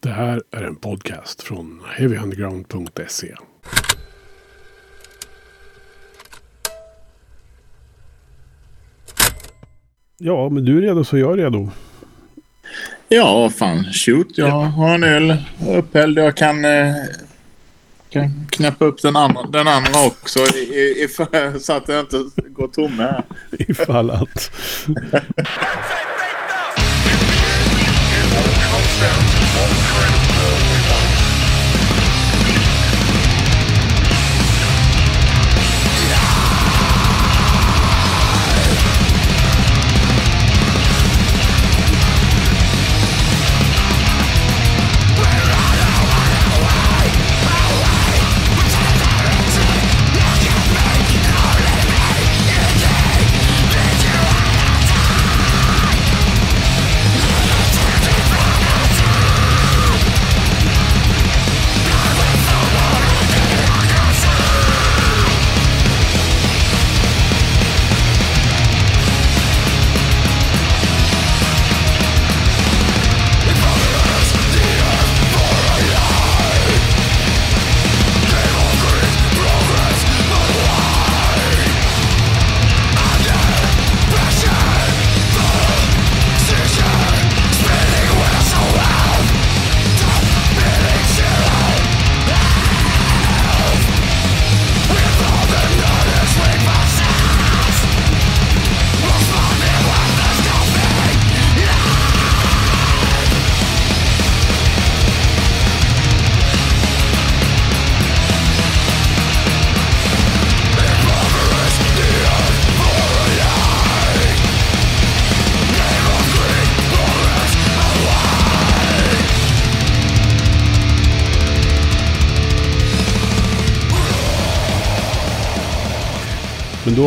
Det här är en podcast från heavyunderground.se. Ja, men du är redo så jag är redo. Ja, fan. Shoot. Jag har en öl upphälld. Jag kan, eh, kan knäppa upp den andra, den andra också i, i, i, så att jag inte går tom här. Ifall att.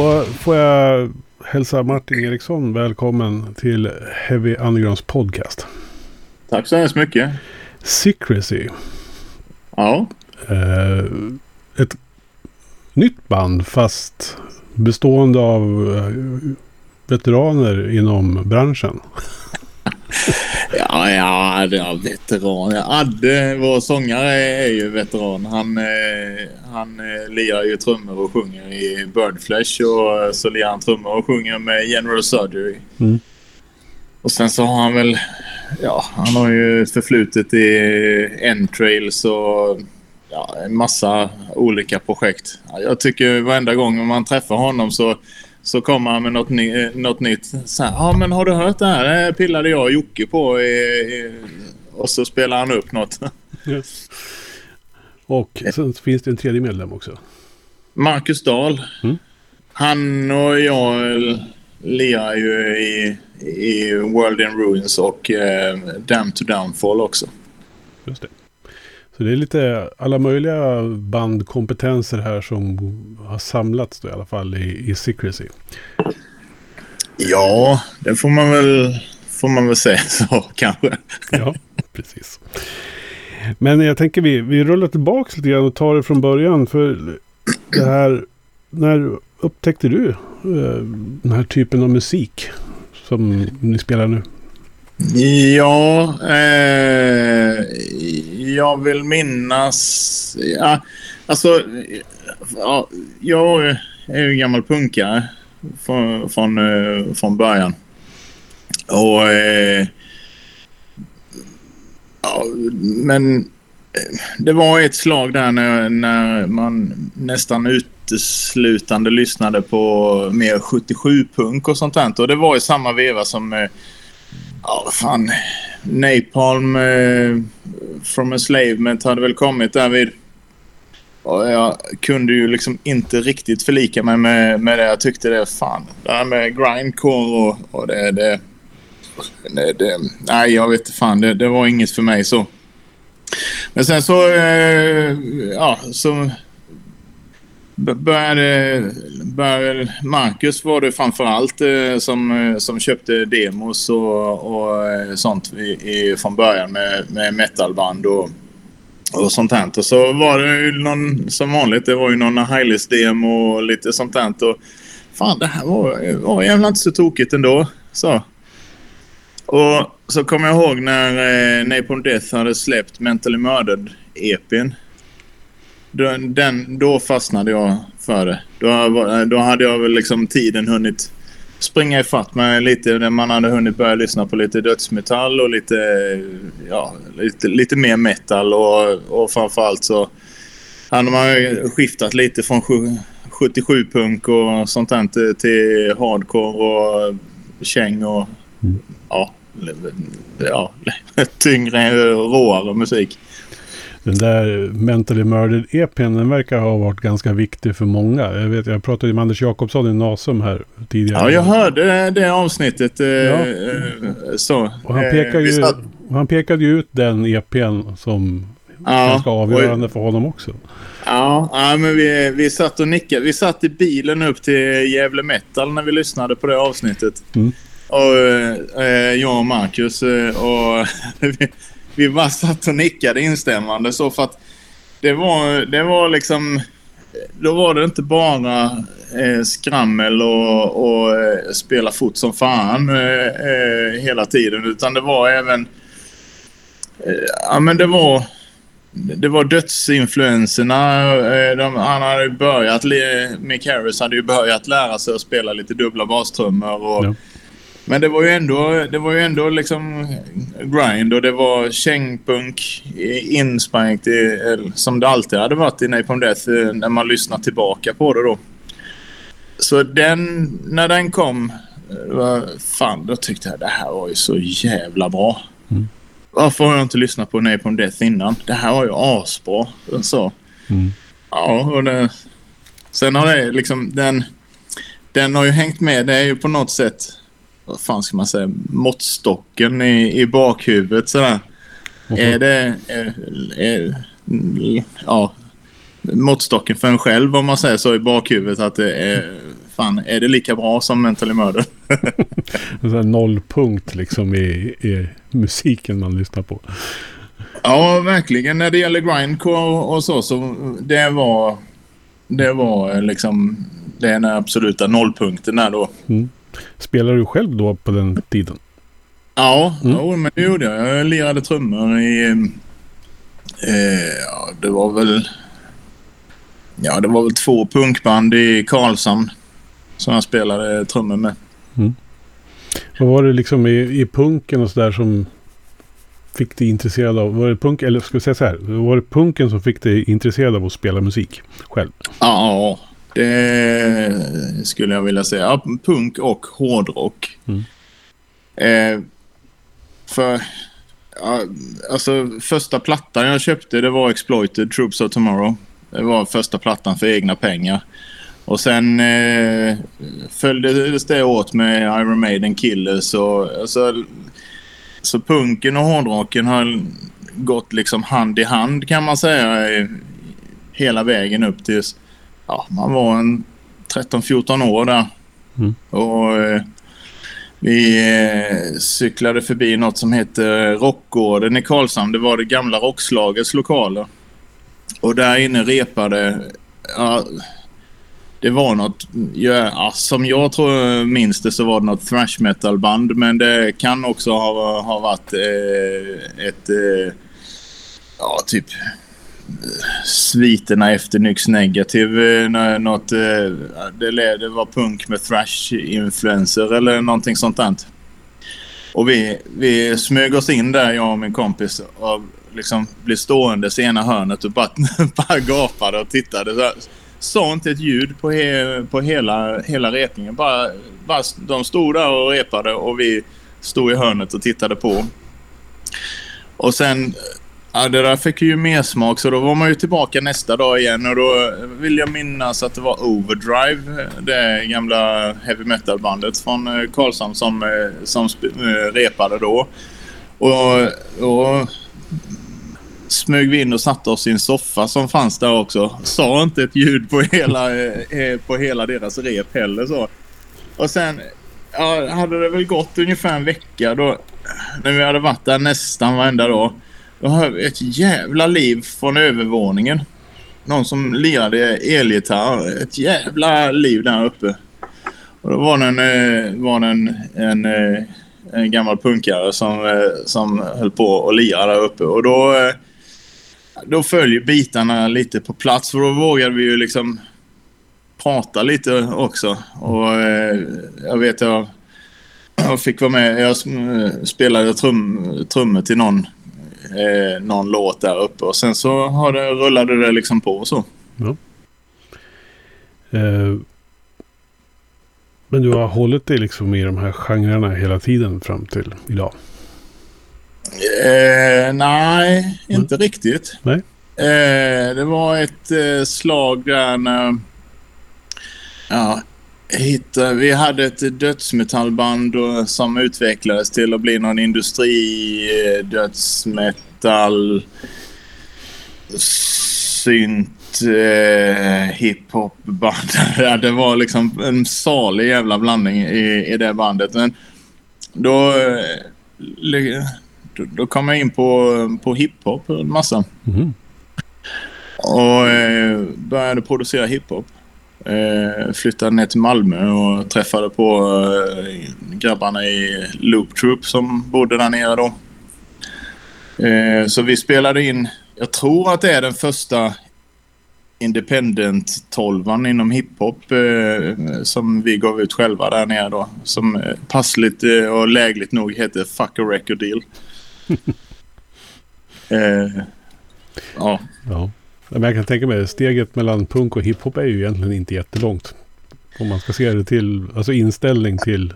då får jag hälsa Martin Eriksson välkommen till Heavy Undergrounds podcast. Tack så hemskt mycket. Secrecy. Ja. Eh, ett nytt band fast bestående av eh, veteraner inom branschen. Ja, ja, ja veteran. Adde, vår sångare, är ju veteran. Han, eh, han eh, lirar ju trummor och sjunger i Birdflesh och så lirar han trummor och sjunger med General Surgery. Mm. Och sen så har han väl, ja, han har ju förflutet i Entrails och ja, en massa olika projekt. Ja, jag tycker varenda gång man träffar honom så så kommer han med något, ny, något nytt. Så här, ja men har du hört det här? Det pillade jag och Jocke på. I, i, och så spelar han upp något. Yes. Och sen finns det en tredje medlem också. Marcus Dahl. Mm. Han och jag lirar ju i, i World in Ruins och eh, Dam to Downfall också. Just det. Så det är lite alla möjliga bandkompetenser här som har samlats då i alla fall i, i Secrecy. Ja, det får man väl, får man väl säga så kanske. Ja, precis. Men jag tänker vi, vi rullar tillbaka lite grann och tar det från början. För det här, när upptäckte du eh, den här typen av musik som ni spelar nu? Ja, eh, jag vill minnas... Ja, alltså, ja, jag är ju gammal punkare från, från, eh, från början. Och... Eh, ja, men eh, det var ett slag där när, när man nästan uteslutande lyssnade på mer 77-punk och sånt där. Och det var i samma veva som... Eh, Ja, vad fan. Napalm eh, from Enslavement hade väl kommit därvid. Och jag kunde ju liksom inte riktigt förlika mig med, med det. Jag tyckte det, fan, det här med grindcore och, och det, det, det, det... Nej, jag vet inte fan. Det, det var inget för mig så. Men sen så, eh, ja, så började Marcus var det framförallt eh, som, eh, som köpte demos och, och eh, sånt i, i, från början med, med metalband och, och sånt här. Och så var det ju någon, som vanligt, det var ju någon highlist-demo och lite sånt här. Och fan, det här var, var jävla inte så tokigt ändå. Så. Och så kommer jag ihåg när eh, Napalm Death hade släppt Mentally Murdered-EPn. Den, då fastnade jag för det. Då, då hade jag väl liksom tiden hunnit springa ifatt mig lite. Man hade hunnit börja lyssna på lite dödsmetall och lite, ja, lite, lite mer metal. Och, och framförallt så hade man skiftat lite från 77-punk och sånt där till, till hardcore och käng och mm. ja, ja, tyngre, råare musik. Den där Mentally Murdered EPn, den verkar ha varit ganska viktig för många. Jag, vet, jag pratade med Anders Jakobsson i Nasum här tidigare. Ja, jag hörde det avsnittet. Eh, ja. så. Och han, pekar ju, satt... han pekade ju ut den EPn som ja, ganska avgörande och... för honom också. Ja, ja men vi, vi satt och nickade. Vi satt i bilen upp till Gävle Metal när vi lyssnade på det avsnittet. Mm. Och eh, jag och Marcus eh, och vi, bara satt och nickade instämmande så för att det var, det var liksom... Då var det inte bara eh, skrammel och, och eh, spela fot som fan eh, eh hela tiden utan det var även... Eh, ja men det var... Det var dödsinfluenserna. Eh, de, han hade börjat... Mick Harris hade ju börjat lära sig att spela lite dubbla bastrummor och... Ja men det var ju ändå, det var ju ändå liksom grind och det var kängpunk insprängt i, som det alltid hade varit i Napalm Death eh, när man lyssnar tillbaka på det då. Så den, när den kom, eh, fan då tyckte jag det här var ju så jävla bra. Mm. Varför har jag inte lyssnat på Napalm Death innan? Det här var ju asbra. Så. Mm. Ja, och det, sen har det liksom den, den har ju hängt med. Det är ju på något sätt vad fan ska man säga, måttstocken i, i bakhuvudet sådär. Mm. Är det... Är, är, ja, måttstocken för en själv om man säger så i bakhuvudet att det är... Fan, är det lika bra som Mentally Murder? en nollpunkt liksom i, i musiken man lyssnar på. Ja, verkligen. När det gäller grindcore och så, så det var... Det var liksom den absoluta nollpunkten där då. Mm. Spelade du själv då på den tiden? Ja, mm. jo, men det gjorde jag. Jag lirade trummor i... Eh, ja, det var väl... Ja, det var väl två punkband i Karlshamn som jag spelade trummor med. Mm. Vad var det liksom i, i punken och sådär som fick dig intresserad av? Var det punk, eller ska vi säga så här. Var det punken som fick dig intresserad av att spela musik själv? Ja, det skulle jag vilja säga. Ja, punk och hårdrock. Mm. Eh, för ja, alltså första plattan jag köpte det var Exploited Troops of Tomorrow. Det var första plattan för egna pengar. Och sen eh, följdes det åt med Iron Maiden Killers och alltså, så punken och hårdrocken har gått liksom hand i hand kan man säga hela vägen upp tills ja, man var en 13-14 år där. Mm. Och eh, vi eh, cyklade förbi något som heter Rockgården i Karlshamn. Det var det gamla rockslagets lokaler. Och där inne repade... Ja, det var något... Ja, som jag tror minns det så var det något thrash metal band. Men det kan också ha, ha varit eh, ett... Eh, ja, typ sviterna efter Nyx Negative. Eh, något, eh, det, det var punk med thrash-influencer eller någonting sånt där. Och vi, vi smög oss in där, jag och min kompis. Och liksom blev stående i ena hörnet och bara, bara gapade och tittade. Så, sa inte ett ljud på, he, på hela, hela repningen. Bara, bara, de stod där och repade och vi stod i hörnet och tittade på. Och sen Ja, det där fick ju mer smak så då var man ju tillbaka nästa dag igen och då vill jag minnas att det var Overdrive, det gamla heavy metal-bandet från eh, Karlshamn som, eh, som eh, repade då. Och, och smög vi in och satte oss i en soffa som fanns där också. Sa inte ett ljud på hela, på hela deras rep heller så. Och sen ja, hade det väl gått ungefär en vecka då när vi hade varit där nästan varenda dag. Jag har ett jävla liv från övervåningen. Någon som lirade elgitarr. Ett jävla liv där uppe. Och då var det en, eh, var det en, en, eh, en gammal punkare som, eh, som höll på och lirade där uppe. Och då, då följer bitarna lite på plats för då vågade vi ju liksom prata lite också. Och jag vet jag, jag fick vara med. Jag spelade trum, trummor till någon, eh, någon låt där uppe och sen så har det, rullade det liksom på så. Ja. Eh, men du har hållit dig liksom i de här genrerna hela tiden fram till idag? Eh, nej, inte mm. riktigt. Nej. Eh, det var ett eh, slag där när... Ja, hittade, vi hade ett dödsmetallband och, som utvecklades till att bli någon industri eh, dödsmetall synt eh, hiphop-band. det var liksom en salig jävla blandning i, i det bandet. Men då, eh, då, då kom jag in på, på hiphop en massa. Mm. Och eh, började producera hiphop. Eh, flyttade ner till Malmö och träffade på eh, grabbarna i Loop Troop som bodde där nere då. Eh, så vi spelade in, jag tror att det är den första Independent 12 inom hiphop eh, som vi gav ut själva där nere då. Som eh, passligt eh, och lägligt nog heter Fuck a record deal. eh, ja. ja. Men jag kan tänka mig steget mellan punk och hiphop är ju egentligen inte jättelångt. Om man ska se det till, alltså inställning till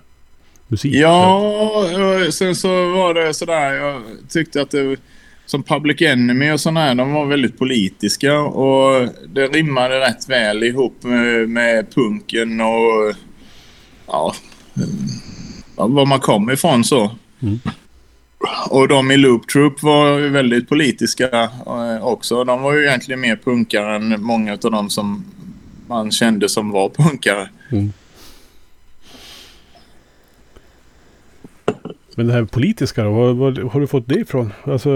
musik. Ja, sen så var det sådär. Jag tyckte att det som Public Enemy och sådana här, de var väldigt politiska och det rimmade rätt väl ihop med, med punken och ja, var man kom ifrån så. Mm. Och de i Loop Troop var väldigt politiska eh, också. De var ju egentligen mer punkare än många av dem som man kände som var punkare. Mm. Men det här politiska då, var, var, har du fått det ifrån? Alltså,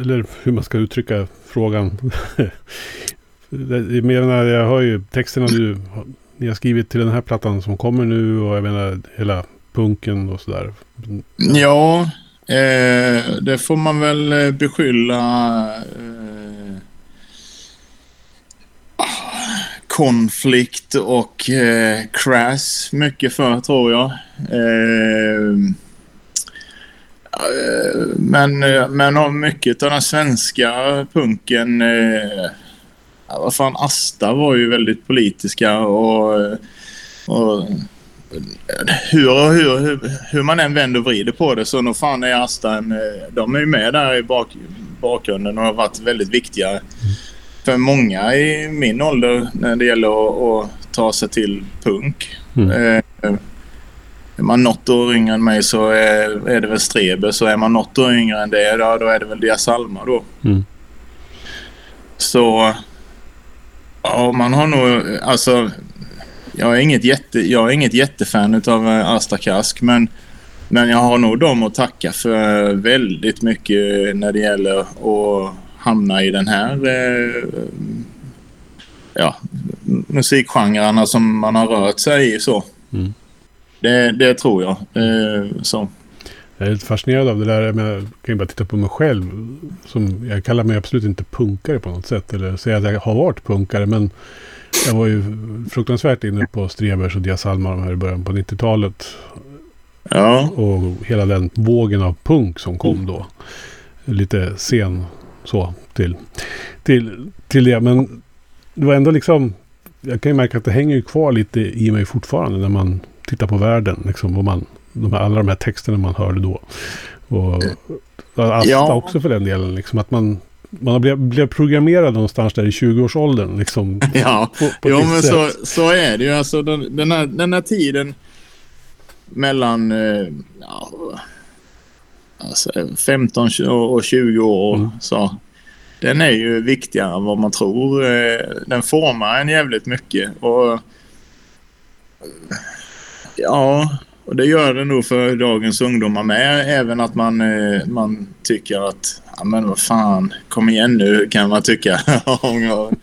eller hur man ska uttrycka frågan. jag menar, jag har ju texterna du ni har skrivit till den här plattan som kommer nu och jag menar hela punken och sådär. Ja, eh, det får man väl eh, beskylla eh, konflikt och eh, crash mycket för tror jag. Eh, eh men, eh, men mycket av den svenska punken... Eh, vad fan, Asta var ju väldigt politiska och... och hur, hur, hur, hur man än vänder och vrider på det så nog fan är Asta en... De är ju med där i bak, bakgrunden och har varit väldigt viktiga för många i min ålder när det gäller att, att ta sig till punk. Mm. Eh, är man något år yngre än mig så är, är det väl Strebe. Så är man något år yngre än det, då, då är det väl Dias Alma då. Mm. Så... Ja, man har nog... Alltså... Jag är inget, jätte, jag är inget jättefan av eh, Asta Kask, men, men jag har nog dem att tacka för väldigt mycket när det gäller att hamna i den här eh, ja, musikgenrerna som man har rört sig i. så. Mm. Det, det tror jag. Eh, så. Jag är lite fascinerad av det där. Jag kan ju bara titta på mig själv. Som, jag kallar mig absolut inte punkare på något sätt. Eller säga att jag har varit punkare. Men jag var ju fruktansvärt inne på Strebers och Dias Alma de här i början på 90-talet. Ja. Och hela den vågen av punk som kom då. Lite sen så till, till, till det. Men det var ändå liksom... Jag kan ju märka att det hänger kvar lite i mig fortfarande när man titta på världen. Liksom, och man, de här, alla de här texterna man hörde då. Och Asta ja. också för den delen. Liksom, att man, man blev, blev programmerad någonstans där i 20-årsåldern. Liksom, ja, på, på jo, men så, så är det ju. Alltså, den, den, här, den här tiden mellan eh, ja, alltså 15 och 20 år. Mm. Så, den är ju viktigare än vad man tror. Eh, den formar en jävligt mycket. Och Ja, och det gör det nog för dagens ungdomar med. Även att man, eh, man tycker att, ja men vad fan, kom igen nu kan man tycka. om, jag,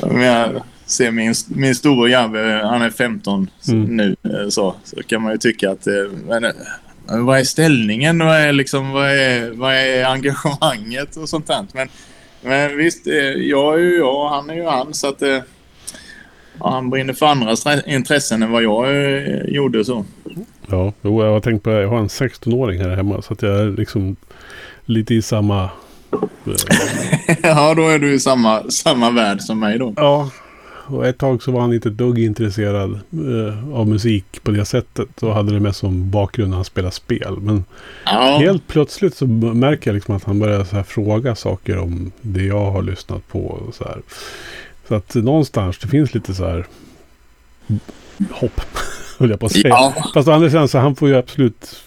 om jag ser min, min stora Jabbe, han är 15 mm. nu, eh, så, så kan man ju tycka att, eh, men vad är ställningen? Vad är, liksom, vad är, vad är engagemanget och sånt där. Men, men visst, jag är ju jag och han är ju han. Så att, ja, han brinner för andras intressen än vad jag eh, gjorde. så. Ja, jag har tänkt på Jag har en 16-åring här hemma. Så att jag är liksom lite i samma... ja, då är du i samma, samma värld som mig då. Ja, och ett tag så var han inte dugg intresserad eh, av musik på det sättet. Och hade det mest som bakgrund när han spelade spel. Men ja. helt plötsligt så märker jag liksom att han börjar så här fråga saker om det jag har lyssnat på. Och så, här. Så att någonstans det finns lite så här hopp. Höll jag på att säga. Ja. Fast å andra sidan så han får ju absolut...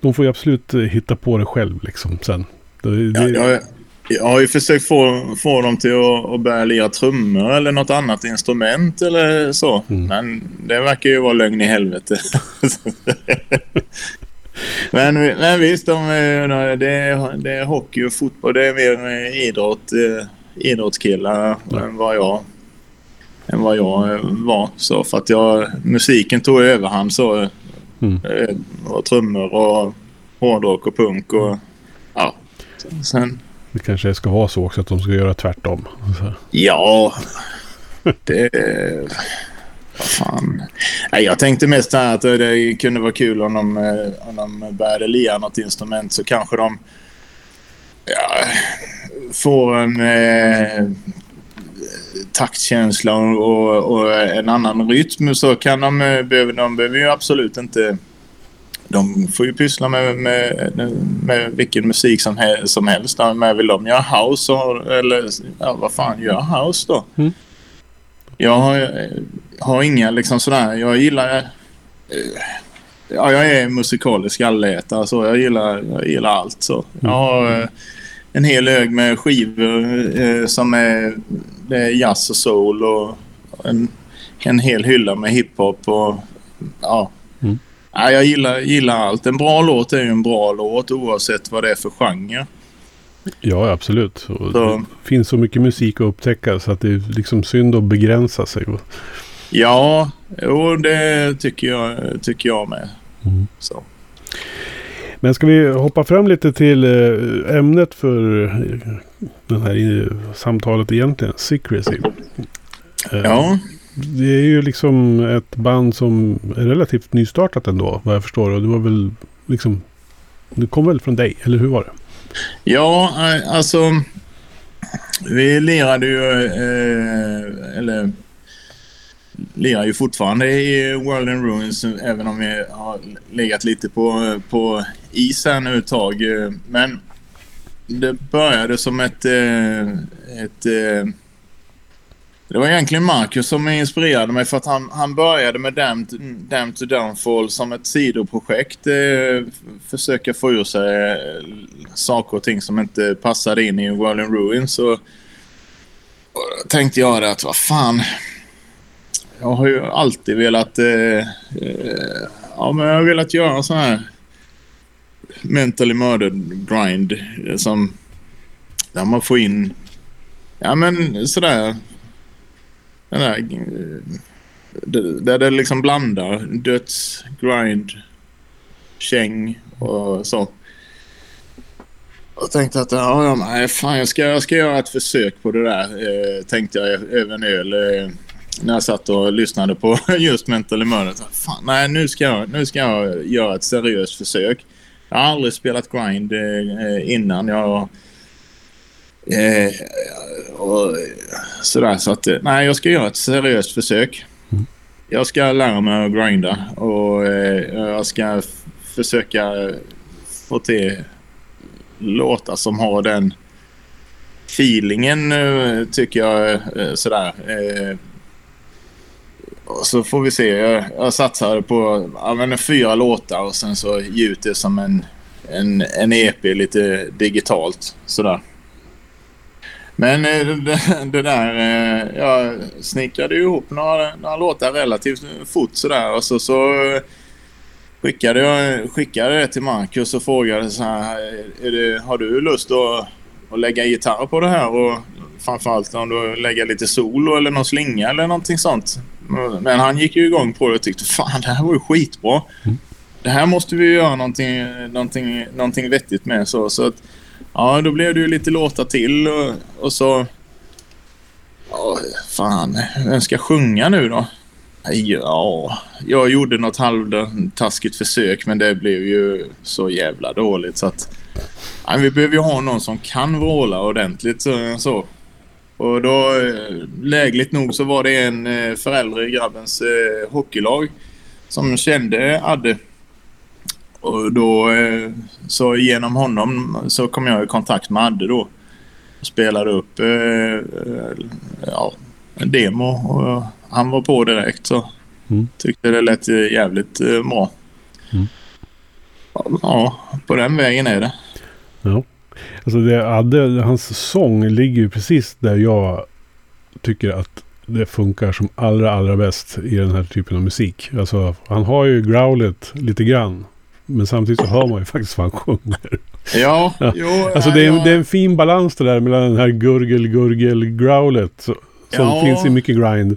De får ju absolut hitta på det själv liksom sen. Det, det, ja, jag, jag har ju försökt få, få dem till att, att börja lira trummor eller något annat instrument eller så. Mm. Men det verkar ju vara lögn i helvete. men, men visst, de, det, är, det är hockey och fotboll. Det är mer idrott, eh, idrottskillar ja. än vad jag än vad jag var. Så för att jag, musiken tog överhand så. Mm. Eh, och trummor och hårdrock och punk och ja. Sen det kanske ska vara så också att de ska göra tvärtom. Så. Ja, det... Vad fan. Nej, jag tänkte mest här att det kunde vara kul om de, eh, om de började lira något instrument så kanske de ja, får en eh, taktkänsla och, och, en annan rytm så kan de, eh, de behöver ju absolut inte de får ju pyssla med, med, med vilken musik som, he, som helst. Men vill de göra house eller ja, vad fan, gör house då. Mm. Jag har, har inga liksom sådär, jag gillar eh, Ja, jag är musikalisk allätare så jag gillar, jag gillar allt så. Jag har eh, en hel hög med skivor eh, som är, det är jazz och soul och en, en hel hylla med hiphop och ja. Mm. Ja, jag gillar, gillar allt. En bra låt är ju en bra låt oavsett vad det är för genre. Ja, absolut. Och det finns så mycket musik att upptäcka så att det är liksom synd att begränsa sig. Ja, jo, det tycker jag, tycker jag med. Mm. Så. Men ska vi hoppa fram lite till eh, ämnet för eh, det här samtalet egentligen. Secrecy. Ja. Det är ju liksom ett band som är relativt nystartat ändå, vad jag förstår. Och det var väl liksom... Det kom väl från dig, eller hur var det? Ja, eh, alltså... Vi lirade ju... Eh, eller... Lirar ju fortfarande i World in Ruins även om vi har legat lite på, på is här nu ett tag. Men det började som ett... Eh, ett eh, det var egentligen Marcus som inspirerade mig för att han, han började med Damn, to Downfall som ett sidoprojekt. Eh, försöka få ur sig eh, saker och ting som inte passade in i World in Ruins. Så tänkte jag att vad fan. Jag har ju alltid velat... Eh, eh, ja, men jag har velat göra en sån här mentally murdered grind eh, som... Där man får in... Ja men sådär den där, eh, där det liksom blandar döds, grind, käng och så. Jag tänkte att ja, ja, nej, fan, jag, ska, jag ska göra ett försök på det där, eh, tänkte jag över en öl. Eh, när jag satt och lyssnade på just Mental Murder. Fan, nej, nu ska, jag, nu ska jag göra ett seriöst försök. Jag har aldrig spelat grind eh, innan. Jag Eh, och sådär så att nej jag ska göra ett seriöst försök. Mm. Jag ska lära mig att grinda och eh, jag ska försöka få till låtar som har den feelingen eh, tycker jag eh, sådär. Och så får vi se. Jag, jag satsar på ja, fyra låtar och sen så ge ut det som en, en, en EP lite digitalt sådär. Men eh, det, det där, eh, jag snickrade ihop några, några låtar relativt fort sådär och så, så skickade jag skickade det till Marcus och frågade så här, det, har du lust att, att lägga gitarr på det här och framförallt om du lägger lite solo eller någon slinga eller någonting sånt. Men han gick ju igång på det och tyckte fan det här var ju skitbra. Mm. det här måste vi göra någonting, någonting, någonting vettigt med. Så, så att, ja, då blev det ju lite låtar till och, och så... Ja, fan, vem ska sjunga nu då? Ja, jag gjorde något halvtaskigt försök men det blev ju så jävla dåligt så att... Ja, vi behöver ju ha någon som kan vråla ordentligt så. Och då, eh, lägligt nog så var det en eh, förälder i grabbens eh, hockeylag som kände Adde. Och då, så genom honom så kom jag i kontakt med Adde då. Och spelade upp ja, en demo och han var på direkt så mm. tyckte det lät jävligt bra. Mm. Ja, på den vägen är det. Ja. Alltså det, Adde, hans sång ligger ju precis där jag tycker att det funkar som allra, allra bäst i den här typen av musik. Alltså, han har ju growlet lite grann. Men samtidigt så hör man ju faktiskt vad han sjunger. Ja, ja. jo. Alltså det är, det är en fin balans det där mellan den här gurgel, gurgel, growlet. Som ja. finns i mycket grind.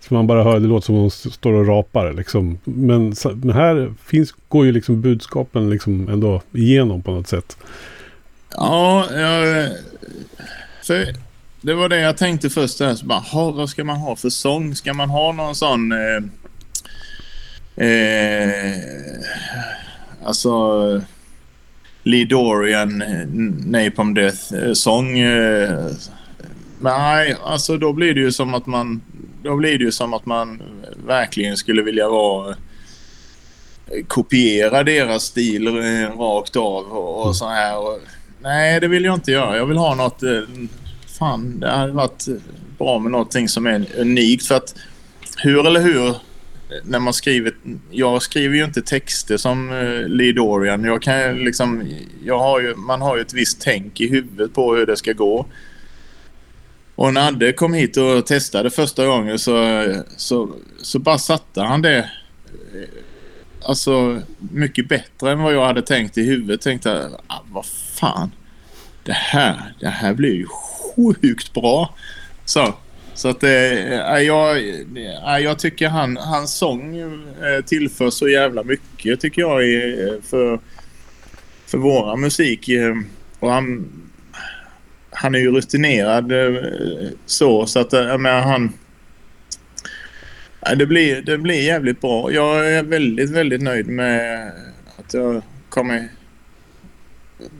Så man bara hör, det låter som hon står och rapar liksom. Men, men här finns, går ju liksom budskapen liksom ändå igenom på något sätt. Ja, jag, för det var det jag tänkte först. Där, så bara, ha, vad ska man ha för sång? Ska man ha någon sån... Eh, eh, alltså... Lee Dorian, Napalm Death-sång. Eh, eh, nej, alltså då blir det ju som att man... Då blir det ju som att man verkligen skulle vilja vara eh, kopiera deras stil eh, rakt av och, och så här. Och, nej, det vill jag inte göra. Jag vill ha något eh, fan, det hade varit eh, bra med någonting som är unikt. För att hur eller hur, eh, när man skriver... Jag skriver ju inte texter som Lee Dorian. Jag kan liksom... Jag har ju, man har ju ett visst tänk i huvudet på hur det ska gå. Och när Adde kom hit och testade första gången så, så, så bara satte han det alltså mycket bättre än vad jag hade tänkt i huvudet. Tänkte, ah, vad fan. Det här, det här blir ju sjukt bra. Så, så att äh, jag, äh, jag tycker han, hans sång äh, tillför så jävla mycket tycker jag i, för, för våra musik. Och han, han är ju rutinerad så, så att jag menar, han... Det blir, det blir jävligt bra. Jag är väldigt, väldigt nöjd med att jag kommer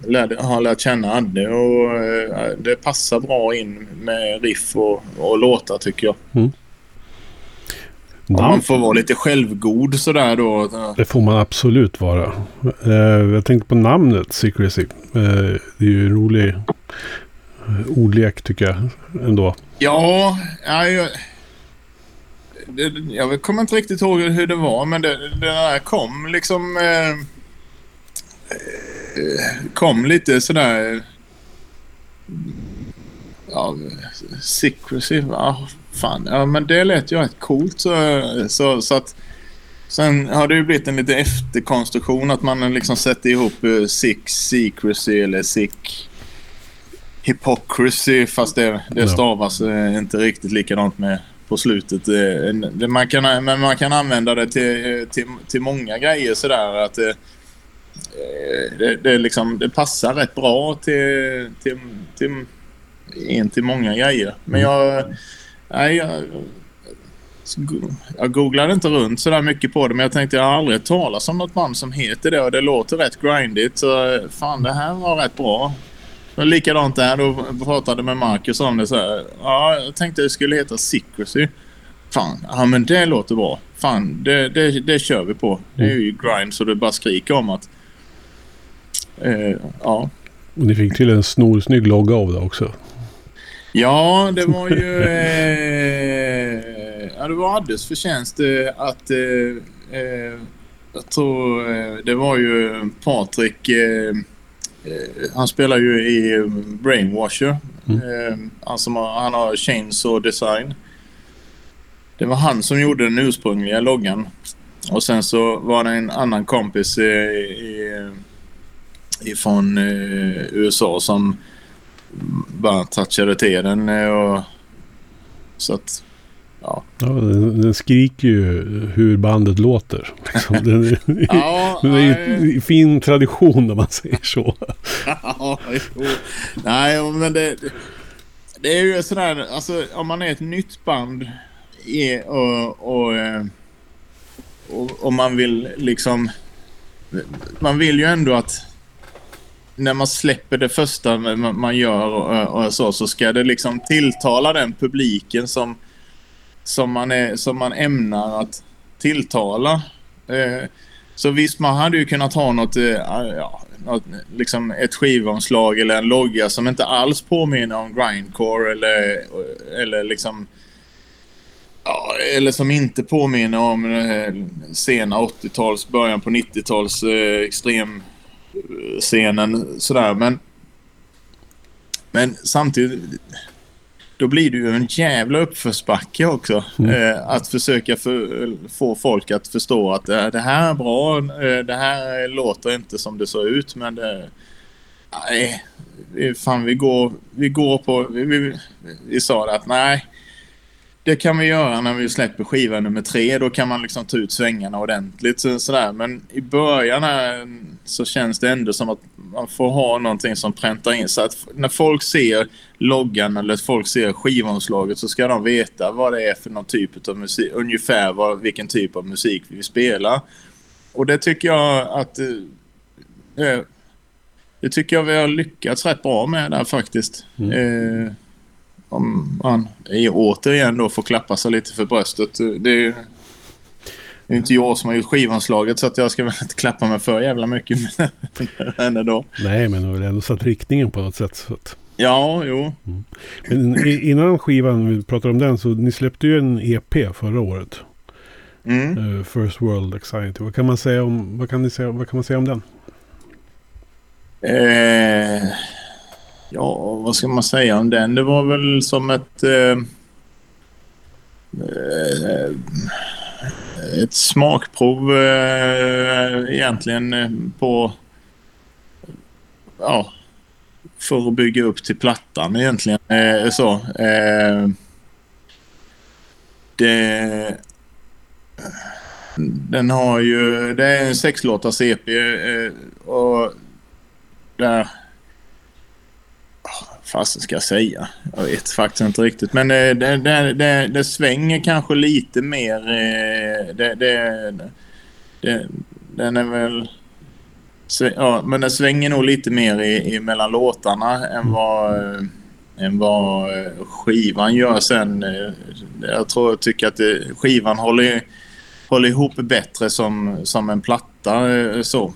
lärde, har lärt känna Adde och eh, det passar bra in med riff och, och låtar tycker jag. Mm. Man får vara lite självgod sådär då. Det får man absolut vara. Eh, jag tänkte på namnet Secrecy. Eh, det är ju en rolig ordlek tycker jag ändå. Ja, jag, jag kommer inte riktigt ihåg hur det var men det, det där kom liksom... Eh, kom lite sådär... Ja, secrecy. Ja, fan. Ja, men det lät ju rätt coolt. Så, så, så att... Sen har det ju blivit en liten efterkonstruktion att man liksom sätter ihop uh, sick secrecy eller sick hypocrisy fast det, det stavas uh, inte riktigt likadant med på slutet. Det, man kan, men man kan använda det till, till, till många grejer sådär att Eh, det, det, liksom, det passar rätt bra till, till, till, in till många grejer. Men mm. jag, nej, jag, jag googlade inte runt så där mycket på det men jag tänkte jag har aldrig talat om något band som heter det och det låter rätt grindigt så fan det här var rätt bra. Och likadant där, då pratade med Marcus om det så här. Ja, jag tänkte det skulle heta Secrecy. Fan, ja men det låter bra. Fan, det, det, det kör vi på. Det är ju grind så det bara skriker om att Eh, ja. Och ni fick till en snorsnygg logga av det också. Ja, det var ju... Eh, ja, det var Addes förtjänst eh, att... Eh, eh, jag tror eh, det var ju Patrik... han spelar ju i Brainwasher. Mm. han, som har, han har Chainsaw Design. Det var han som gjorde den ursprungliga loggan. Och sen så var det en annan kompis i, i ifrån eh, USA som bara touchade till den. Eh, och, så att ja. Ja, den, den skriker ju hur bandet låter. Liksom. Den, Ja, den är ju fin tradition om man säger så. Ja, jo. Nej, men det, det är ju sådär, alltså om man är ett nytt band och, och, eh, och, och man vill liksom... Man vill ju ändå att när man släpper det första man, gör och, och så, så ska det liksom tilltala den publiken som, som, man, är, som man ämnar att tilltala. Eh, så visst, man hade ju kunnat ha något, eh, ja, något liksom ett skivomslag eller en logga som inte alls påminner om grindcore eller, eller liksom Ja, eller som inte påminner om eh, sena 80-tals, början på 90-tals eh, extremscenen sådär. Men, men samtidigt, då blir det ju en jävla uppförsbacke också. Mm. Eh, att försöka för, få folk att förstå att eh, det här är bra, eh, det här låter inte som det såg ut men det... Nej, vi- fan vi går, vi går på... Vi, vi, vi sa det att nej, det kan vi göra när vi släpper skiva nummer tre. Då kan man liksom ta ut svängarna ordentligt. Så, sådär. Men i början här, så känns det ändå som att man får ha någonting som präntar in. Så att när folk ser loggan eller folk ser skivomslaget så ska de veta vad det är för någon typ av musik. Ungefär vad, vilken typ av musik vi spelar. Och det tycker jag att... Eh, eh, det tycker jag vi har lyckats rätt bra med där faktiskt. Mm. Eh, om man återigen då får klappa sig lite för bröstet. Det är det är inte jag som har gjort skivanslaget så att jag ska väl inte klappa mig för jävla mycket. Men ändå. Nej, men det har väl ändå satt riktningen på något sätt. Så att. Ja, jo. Men i- innan skivan, vi pratar om den, så ni släppte ju en EP förra året. Mm. eh, First World Anxiety. Vad kan man säga om, vad kan ni säga, vad kan man säga om den? Eh, ja, vad ska man säga om den? Det var väl som ett... Eh, eh, ett smakprov eh, egentligen eh, på... Ja, för att bygga upp till plattan egentligen. Eh, så. Eh, det... Den har ju... Det är en sexlåtars EP eh, och där... Fasen ska jag säga? Jag vet faktiskt inte riktigt. Men eh, det, det, det, det svänger kanske lite mer. eh, Det, det, det, den är väl... Ja, men den svänger nog lite mer i, i mellan låtarna än vad, eh, än vad skivan gör sen. Jag tror jag tycker att skivan håller, håller ihop bättre som, som en platta. så.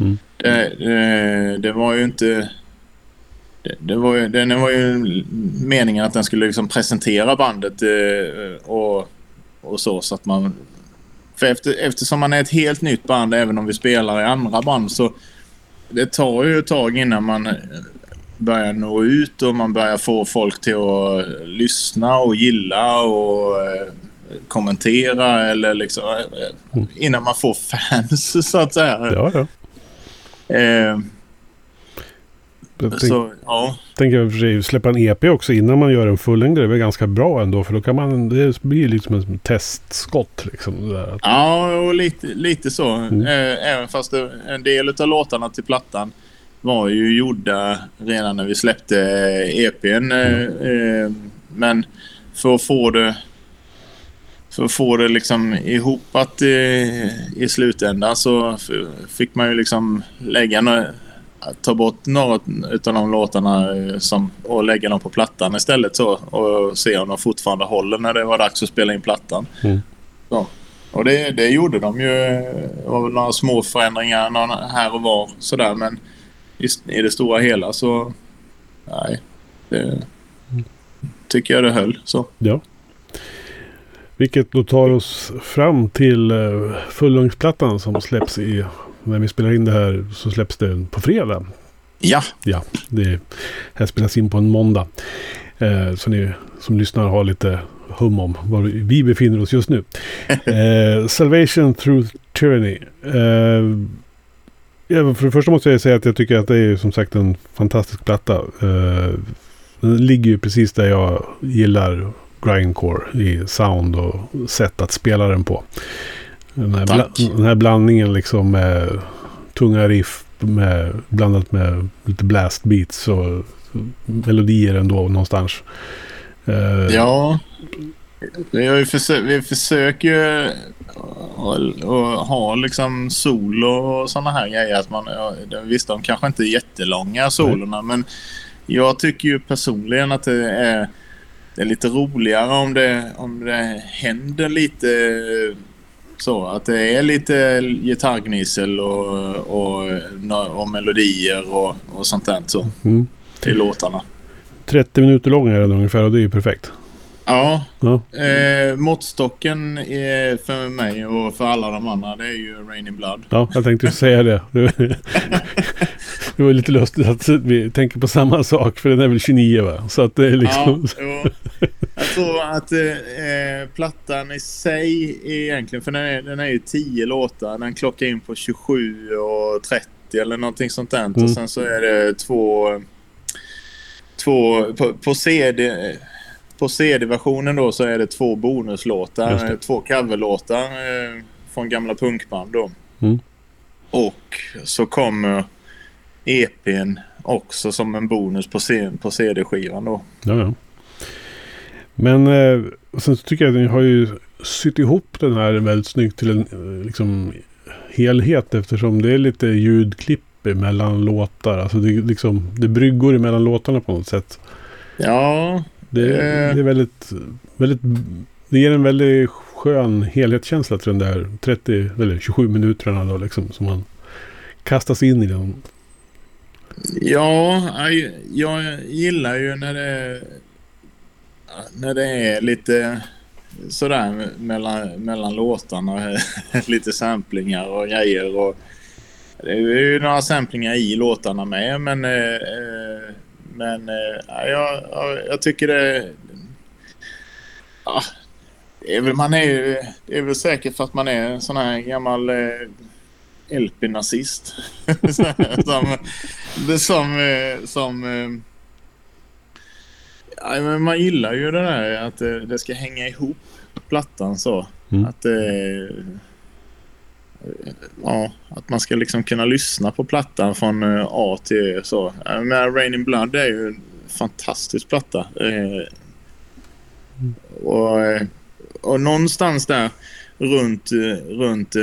Mm. Det, det, det var ju inte... Det, det var ju, den var ju meningen att den skulle liksom presentera bandet eh, och, och så, så att man... För efter, eftersom man är ett helt nytt band, även om vi spelar i andra band, så det tar ju ett tag innan man börjar nå ut och man börjar få folk till att lyssna och gilla och eh, kommentera eller liksom... eh, Innan man får fans, så att säga. Ja, ja. Eh, Jag tänk, så, ja. tänker jag för sig släppa en EP också innan man gör en fullängdare. Det är ganska bra ändå. För då kan man, det blir liksom ett testskott liksom. Där. Ja, och lite, lite så. Mm. Eh, Även fast det, en del av låtarna till plattan var ju gjorda redan när vi släppte EPn. eh, eh, Men för att få det för att få det liksom ihopat i, i slutändan så fick man ju liksom lägga några, ta bort några utav de låtarna eh, som, och lägga dem på plattan istället så och se om de fortfarande håller när det var dags att spela in plattan. Mm. Så. Och det, det gjorde de ju. Det var väl några små förändringar någon här och var sådär men i, i det stora hela så nej. Det tycker jag det höll så. Ja. Vilket då tar oss fram till uh, fullängdsplattan som släpps i... När vi spelar in det här så släpps det på fredag. Ja, Ja, det här spelas in på en måndag. Eh, så ni som lyssnar har lite hum om var vi befinner oss just nu. Eh, Salvation through Tyranny. Eh, för det första måste jag säga att jag tycker att det är som sagt en fantastisk platta. Eh, den ligger ju precis där jag gillar grindcore i sound och sätt att spela den på. Den här, bla, den här blandningen liksom med tunga riff med, blandat med lite blast beats och melodier ändå någonstans. Eh, Ja. Vi, har ju försö- vi försöker ju att- ha liksom solo och sådana här grejer. Att man, visst, de kanske inte är jättelånga solorna men jag tycker ju personligen att det är, det är lite roligare om det, om det händer lite så. Att det är lite gitarrgnissel och, och, och melodier och, och sånt där så, Mm. i låtarna. 30 minuter lång är den ungefär och det är ju perfekt. Ja, Ja, Eh, måttstocken är för mig och för alla de andra det är ju Rain in Blood. ja jag tänkte säga det. Det var lite lustigt att vi tänker på samma sak för den är väl 29 va? Så att det är liksom... Ja. Jag tror att eh, plattan i sig är egentligen, för den är, den är ju 10 låtar. Den klockar in på 27 och 30 eller någonting sånt där. Mm. Och sen så är det två... två på, på CD... På CD-versionen då så är det två bonuslåtar, eh, två coverlåtar eh, från gamla punkband då. Mm. Och så kommer EPn också som en bonus på, på CD-skivan då. Ja, ja. Men eh, sen tycker jag att ni har ju sytt ihop den här väldigt snyggt till en eh, liksom, helhet eftersom det är lite ljudklipp mellan låtar. Alltså det, liksom, det är bryggor mellan låtarna på något sätt. Ja, Det, Eh. det är väldigt, väldigt... Det ger en väldigt skön helhetskänsla till den där 30 eller 27 minuterna då liksom som man kastas in i den. ja jag, jag gillar ju när det, när det är lite sådär mellan, mellan låtarna. lite samplingar och grejer. Och, det är ju några samplingar i låtarna med men, eh, eh, men eh, ja, jag, jag, jag tycker det... Ja, det är väl, man är ju, det är väl säkert för att man är en sån här gammal eh, LP-nazist. som, det som, eh, som eh, ja, men man gillar ju det där att det, ska hänga ihop plattan så. Mm. Att ja, att man ska liksom kunna lyssna på plattan från eh, A till Ö så. Men Rain in Blood är ju en fantastisk platta. Eh, och, eh, och någonstans där runt, runt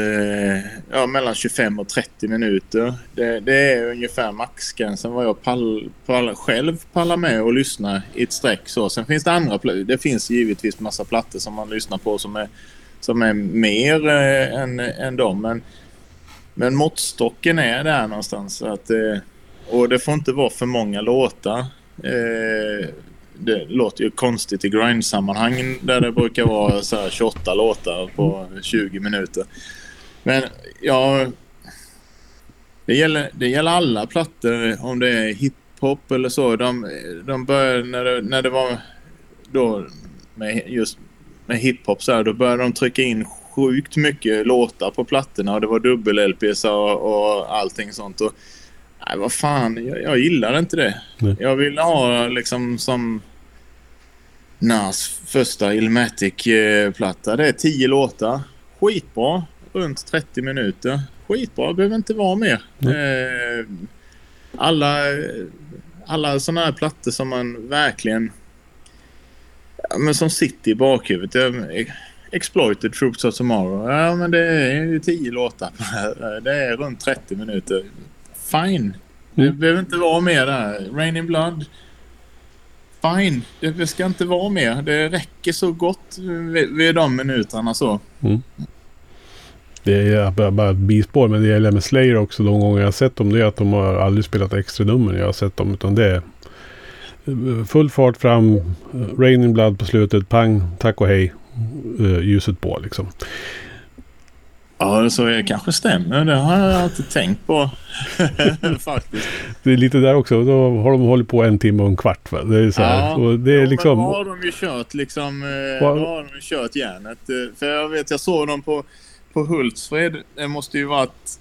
ja, mellan 25 och 30 minuter. Det, det är ungefär maxgränsen vad jag pall, pall, själv pallar med att lyssna i ett streck. Så. Sen finns det andra Det finns givetvis massa plattor som man lyssnar på som är, som är mer eh, än, än dem. Men, men måttstocken är där någonstans. Att, eh, och det får inte vara för många låtar. Eh, det låter ju konstigt i grindsammanhang där det brukar vara så här 28 låtar på 20 minuter. Men ja, det gäller, det gäller alla plattor om det är hiphop eller så. De, de började när det, när det var då med just med hiphop så här, då började de trycka in sjukt mycket låtar på plattorna och det var dubbel-LPs och, och allting sånt. Och, nej, vad fan, jag, jag gillar inte det. Nej. Jag vill ha liksom som Nas första Illmatic-platta. Det är 10 låtar. Skitbra. Runt 30 minuter. Skitbra. Behöver inte vara mer. Eh, alla, alla sådana här plattor som man verkligen... Men som sitter i bakhuvudet. Exploited Troops of Tomorrow. Ja, men det är ju 10 låtar. Det är runt 30 minuter. Fine. Det Mm. behöver inte vara mer där. Rain in Blood. Fine. Det ska inte vara mer. Det räcker så gott vid, vid de minuterna så. Det är bara, bara ett bispår, men det gäller med Slayer också. De gånger jag har sett dem, det är att de har aldrig spelat extra nummer när jag har sett dem. Utan det är full fart fram, eh, Rain in Blood på slutet, pang, tack och hej, eh, ljuset på liksom. Ja, så det kanske stämmer. Det har jag inte tänkt på. Faktiskt. Det är lite där också, då har de hållit på en timme och en kvart. Va? Det är så här, Ja. och det är Ja, men liksom... då har de ju kört liksom... Eh, Vad- då har de ju kört järnet. Eh, För jag vet, jag såg dem på, på Hultsfred. Det måste ju varit...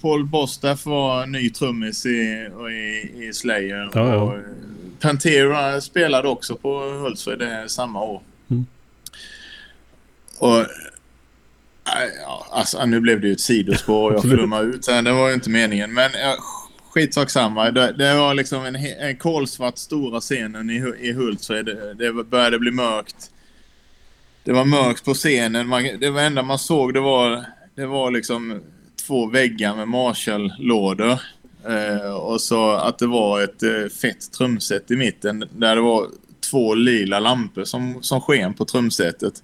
Paul Bostaff var ny trummis i, i, i Slayer. Ja, ja. Och eh, Pantera spelade också på Hultsfred det samma år. Mm. Och ja, alltså, nu blev det ju ett sidospår och jag flummade ut. Det var ju inte meningen. Men ja, skitsak samma. Det, det, var liksom en, en kolsvart stora scenen i, i Hultsfred. Det, det började bli mörkt. Det var mörkt på scenen. Man, det enda man såg det var, det var liksom två väggar med Marshall-lådor. Eh, och så att det var ett eh, fett trumset i mitten där det var två lila lampor som, som sken på trumsetet.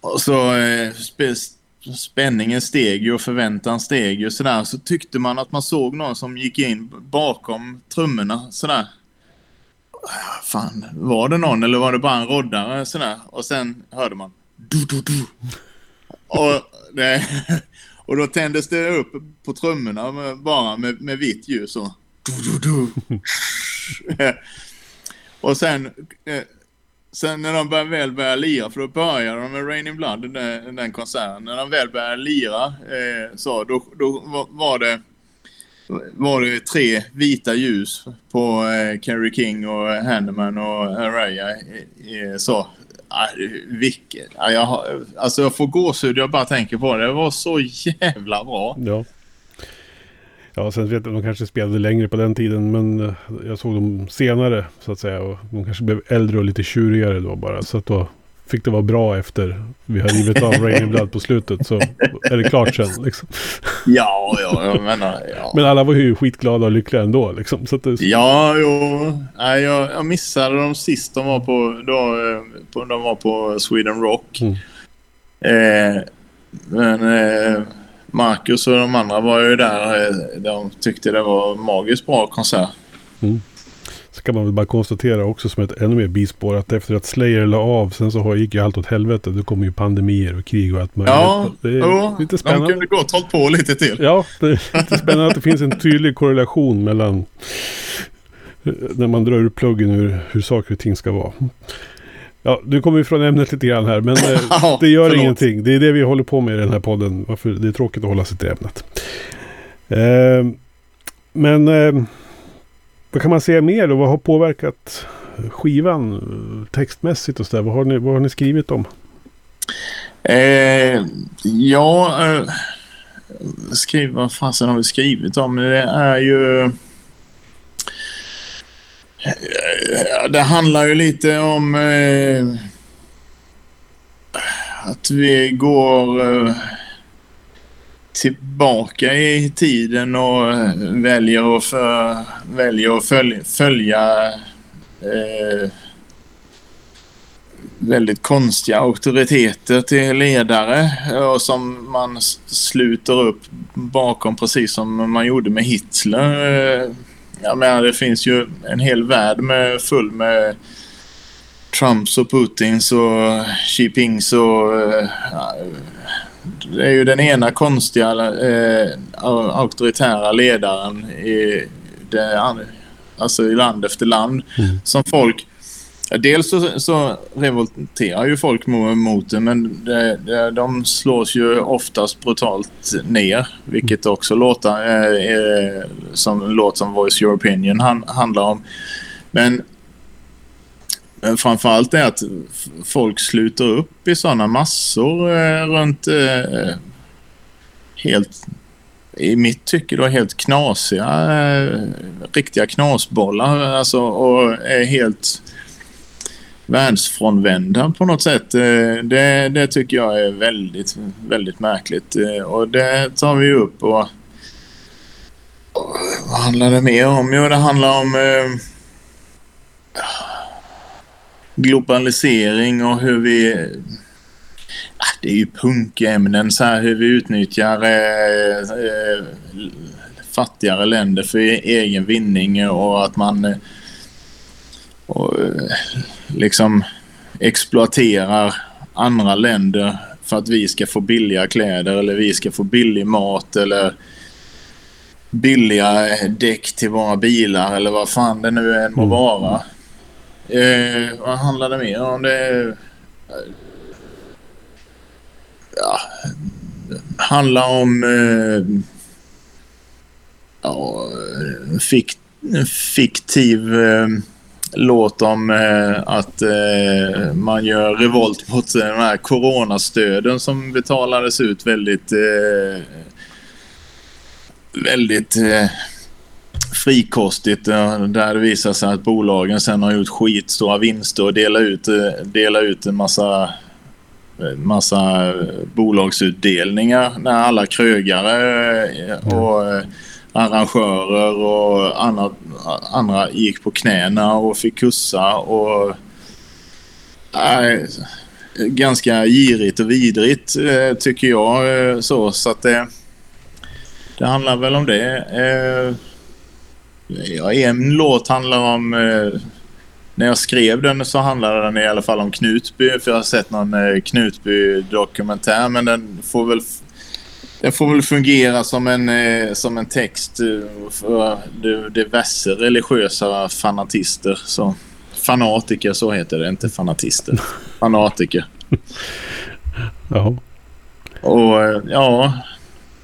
Och så eh, spänningen steg ju och förväntan steg ju sådär. Så tyckte man att man såg någon som gick in bakom trummorna sådär. Fan, var det någon eller var det bara en roddare sådär? Och sen hörde man du, du, du. Och, det, och då tändes det upp på trummorna med, bara med, med vitt ljus och du, du, du. och sen eh, Sen när de bör, väl börjar lira, för då började de med Raining Blood, den, den konserten. När de väl började lira eh, så, då, då var det var det tre vita ljus på eh, Kerry King och Handeman och Araya. Eh, så, ah, vilket, jag, har, alltså jag får gåshud jag bara tänker på det. Det var så jävla bra. Ja. Ja, sen vet jag de kanske spelade längre på den tiden. Men eh, jag såg dem senare så att säga. Och de kanske blev äldre och lite tjurigare då bara. Så att då fick det vara bra efter vi har rivit av Rain Blood på slutet. Så är det klart sen liksom. Ja, ja, jag menar. Ja. Men alla var ju skitglada och lyckliga ändå liksom. Så det... Ja, jo. Nej, jag, jag missade dem sist de var på, då, eh, på, de var på Sweden Rock. Mm. Eh, men... Eh, Marcus och de andra var ju där. Eh, de tyckte det var magiskt bra konsert. Mm. Så kan man väl bara konstatera också som ett ännu mer bispår att efter att Slayer la av sen så gick ju allt åt helvete. Då kom ju pandemier och krig och allt möjligt. Ja, det är jo, lite spännande. de kunde gott hållit på lite till. Ja, det är lite spännande att det finns en tydlig korrelation mellan eh, när man drar ur pluggen hur, hur saker och ting ska vara. Ja, du kommer ifrån ämnet lite grann här, men eh, ja, det gör ingenting. Det är det vi håller på med i den här podden. Varför det är tråkigt att hålla sig till ämnet. Eh, men eh, vad kan man säga mer då? Vad har påverkat skivan eh, textmässigt och så där? Vad har ni, vad har ni skrivit om? Eh, ja, eh, skriv, vad fasen har vi skrivit om? Det är ju... Eh, det handlar ju lite om eh, att vi går eh, tillbaka i tiden och eh, väljer att, för, väljer att följa, följa eh, väldigt konstiga auktoriteter till ledare eh, och som man sluter upp bakom precis som man gjorde med Hitler. Eh, jag menar, det finns ju en hel värld med, full med Trumps och Putins och Xi Jinpings och... Ja, det är ju den ena konstiga eh, auktoritära ledaren i, det, alltså i land efter land mm. som folk Dels så, så revolterar ju folk mot det men det, det, de slås ju oftast brutalt ner. Vilket också låter, eh, eh, som låt som Voice Your Opinion han, handlar om. Men Eh, framförallt är att folk sluter upp i sådana massor eh, runt eh, helt i mitt tycke då helt knasiga, eh, riktiga knasbollar alltså och är helt världsfrånvända på något sätt. Eh, det, det tycker jag är väldigt, väldigt märkligt. Eh, och det tar vi upp och, och vad handlar det mer om? Jo, det handlar om eh, globalisering och hur vi... Det är ju punkämnen så här hur vi utnyttjar eh, eh, fattigare länder för egen vinning och att man och liksom exploaterar andra länder för att vi ska få billiga kläder eller vi ska få billig mat eller billiga däck till våra bilar eller vad fan det nu än må mm. vara. Eh, vad handlar det mer om? Det eh, ja, handlar om eh, ja, fikt, fiktiv eh, låt om eh, att eh, man gör revolt mot eh, de här coronastöden som betalades ut väldigt eh, väldigt eh, frikostigt där det visar sig att bolagen sen har gjort skitstora vinster och delat ut, eh, delat ut en massa eh, massa bolagsutdelningar när alla krögare eh, och arrangörer och andra, andra gick på knäna och fick kussa och äh, ganska girigt och vidrigt tycker jag. Så så att det, det handlar väl om det. Ja, en låt handlar om när jag skrev den så handlade den i alla fall om Knutby för jag har sett någon Knutby-dokumentär men den får väl den får väl fungera som en, eh, som en text eh, för diverse religiösa fanatister. Så, fanatiker, så heter det. Inte fanatister. Fanatiker. ja. Och eh, ja,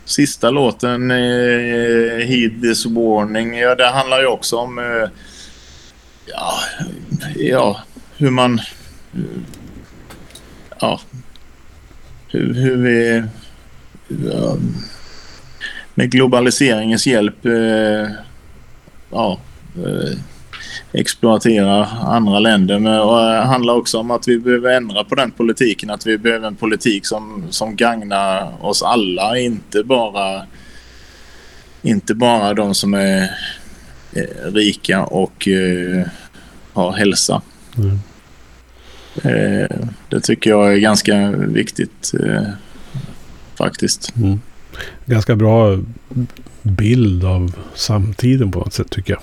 sista låten, eh, Heed this warning, ja, det handlar ju också om eh, ja, ja, hur man... Ja, hur, hur vi med globaliseringens hjälp eh, ja, eh, exploatera andra länder. Men, det handlar också om att vi behöver ändra på den politiken. Att vi behöver en politik som, som gagnar oss alla. Inte bara, inte bara de som är eh, rika och eh, har hälsa. Mm. Eh, det tycker jag är ganska viktigt eh, faktiskt. Mm. Ganska bra bild av samtiden på något sätt tycker jag.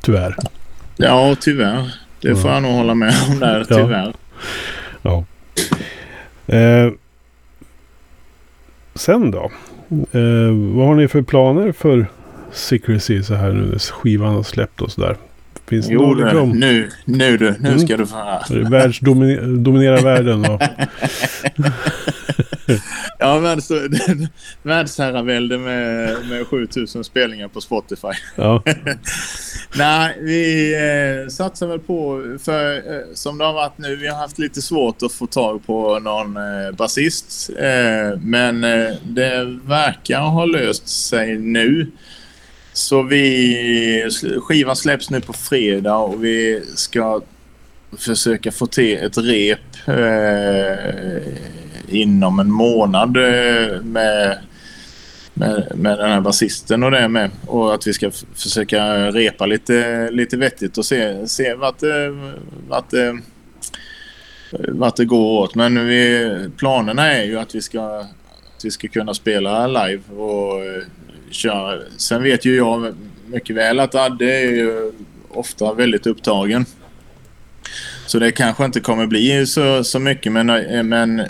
Tyvärr. Ja, tyvärr. Det får ja. jag nog hålla med om där, tyvärr. Ja. ja. Eh, sen då? Eh, vad har ni för planer för Secrecy så här nu när skivan har släppt och sådär? Finns jo, liksom... nu, nu du, nu mm. ska du få höra. Världsdominera världen och... ja, världs, världsherravälde med, med 7000 spelningar på Spotify. Ja. Nej, vi eh, satsar väl på, för eh, som det har varit nu, vi har haft lite svårt att få tag på någon eh, basist. Eh, men eh, det verkar ha löst sig nu. Så vi, skivan släpps nu på fredag och vi ska försöka få till ett rep eh, inom en månad eh, med, med, med den här basisten och det med. Och att vi ska försöka repa lite, lite vettigt och se, se vart, eh, vart, eh, vart det går åt. Men vi, planerna är ju att vi ska, att vi ska kunna spela live och eh, köra. Sen vet ju jag mycket väl att Adde är ju ofta väldigt upptagen. Så det kanske inte kommer bli så, så mycket men, men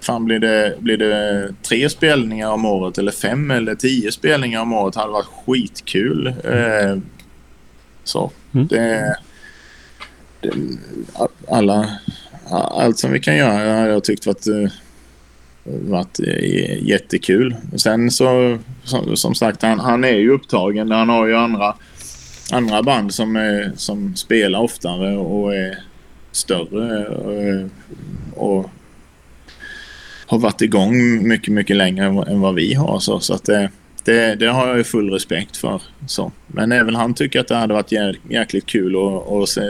fan blir det, blir det tre spelningar om året eller fem eller tio spelningar om året hade varit skitkul. Eh, så mm. det, det, alla, allt som vi kan göra har jag tyckt varit, eh, varit eh, jättekul. Sen så som, sagt han, han är ju upptagen. Han har ju andra, andra band som, är, som spelar oftare och är större. Och, och har varit igång mycket, mycket längre än vad vi har. Så, så att det, det, det, har jag ju full respekt för. Så. Men även han tycker att det hade varit jäkligt kul att, att, se,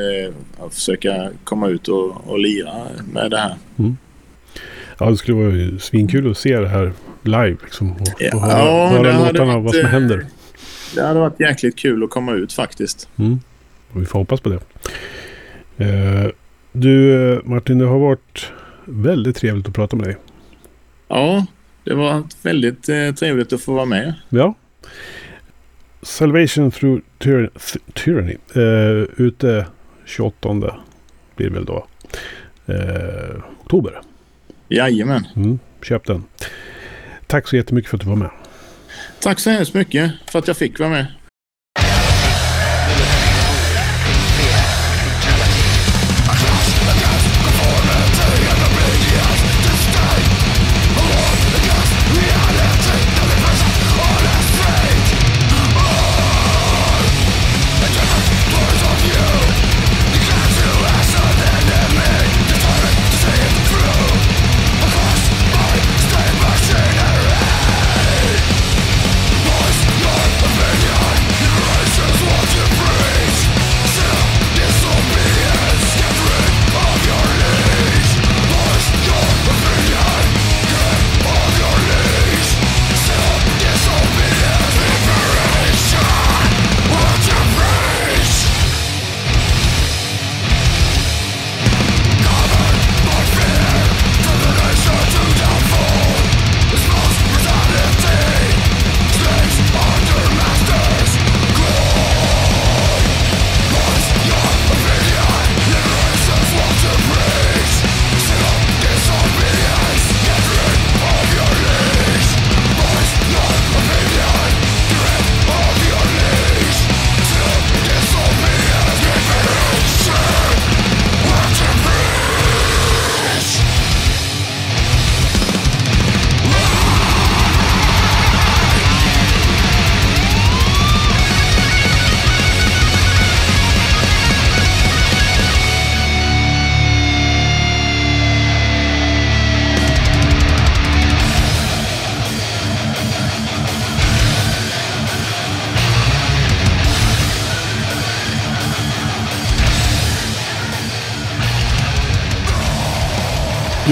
att försöka komma ut och, och lira med det här. Mm. Ja, det skulle vara svinkul att se det här live. Liksom, och, och höra, höra låtarna och vad som händer. Det hade varit jäkligt kul att komma ut faktiskt. Mm. Vi får hoppas på det. Uh, du Martin, det har varit väldigt trevligt att prata med dig. Ja, det var väldigt eh, trevligt att få vara med. Ja. Salvation through tyranny. tyranny. Uh, ute 28 blir det väl då. Uh, oktober. Jajamän. Mm, köp den. Tack så jättemycket för att du var med. Tack så hemskt mycket för att jag fick vara med.